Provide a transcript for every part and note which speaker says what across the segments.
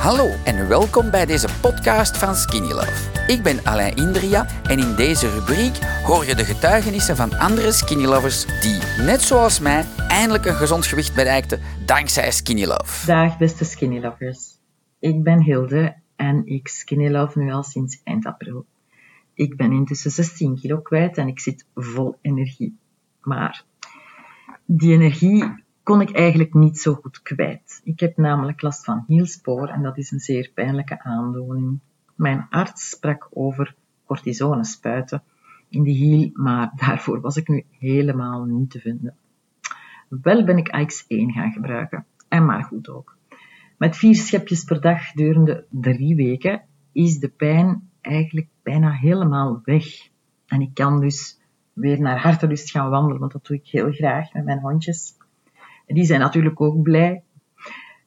Speaker 1: Hallo en welkom bij deze podcast van Skinny Love. Ik ben Alain Indria en in deze rubriek hoor je de getuigenissen van andere Skinny Lovers die, net zoals mij, eindelijk een gezond gewicht bereikten dankzij Skinny Love.
Speaker 2: Dag beste Skinny Lovers. Ik ben Hilde en ik Skinny Love nu al sinds eind april. Ik ben intussen 16 kilo kwijt en ik zit vol energie. Maar die energie kon ik eigenlijk niet zo goed kwijt. Ik heb namelijk last van hielspoor en dat is een zeer pijnlijke aandoening. Mijn arts sprak over cortisone spuiten in de hiel, maar daarvoor was ik nu helemaal niet te vinden. Wel ben ik AX1 gaan gebruiken, en maar goed ook. Met vier schepjes per dag gedurende drie weken is de pijn eigenlijk bijna helemaal weg. En ik kan dus weer naar hartelust gaan wandelen, want dat doe ik heel graag met mijn hondjes. Die zijn natuurlijk ook blij.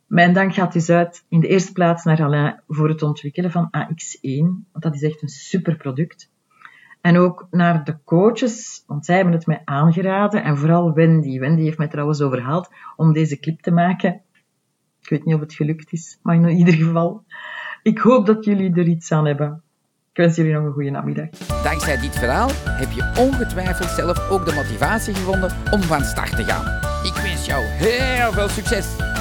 Speaker 2: Mijn dank gaat dus uit in de eerste plaats naar Alain voor het ontwikkelen van AX1, want dat is echt een super product. En ook naar de coaches, want zij hebben het mij aangeraden. En vooral Wendy. Wendy heeft mij trouwens overhaald om deze clip te maken. Ik weet niet of het gelukt is, maar in ieder geval. Ik hoop dat jullie er iets aan hebben. Ik wens jullie nog een goede namiddag.
Speaker 1: Dankzij dit verhaal heb je ongetwijfeld zelf ook de motivatie gevonden om van start te gaan. Ik wens jou heel veel succes!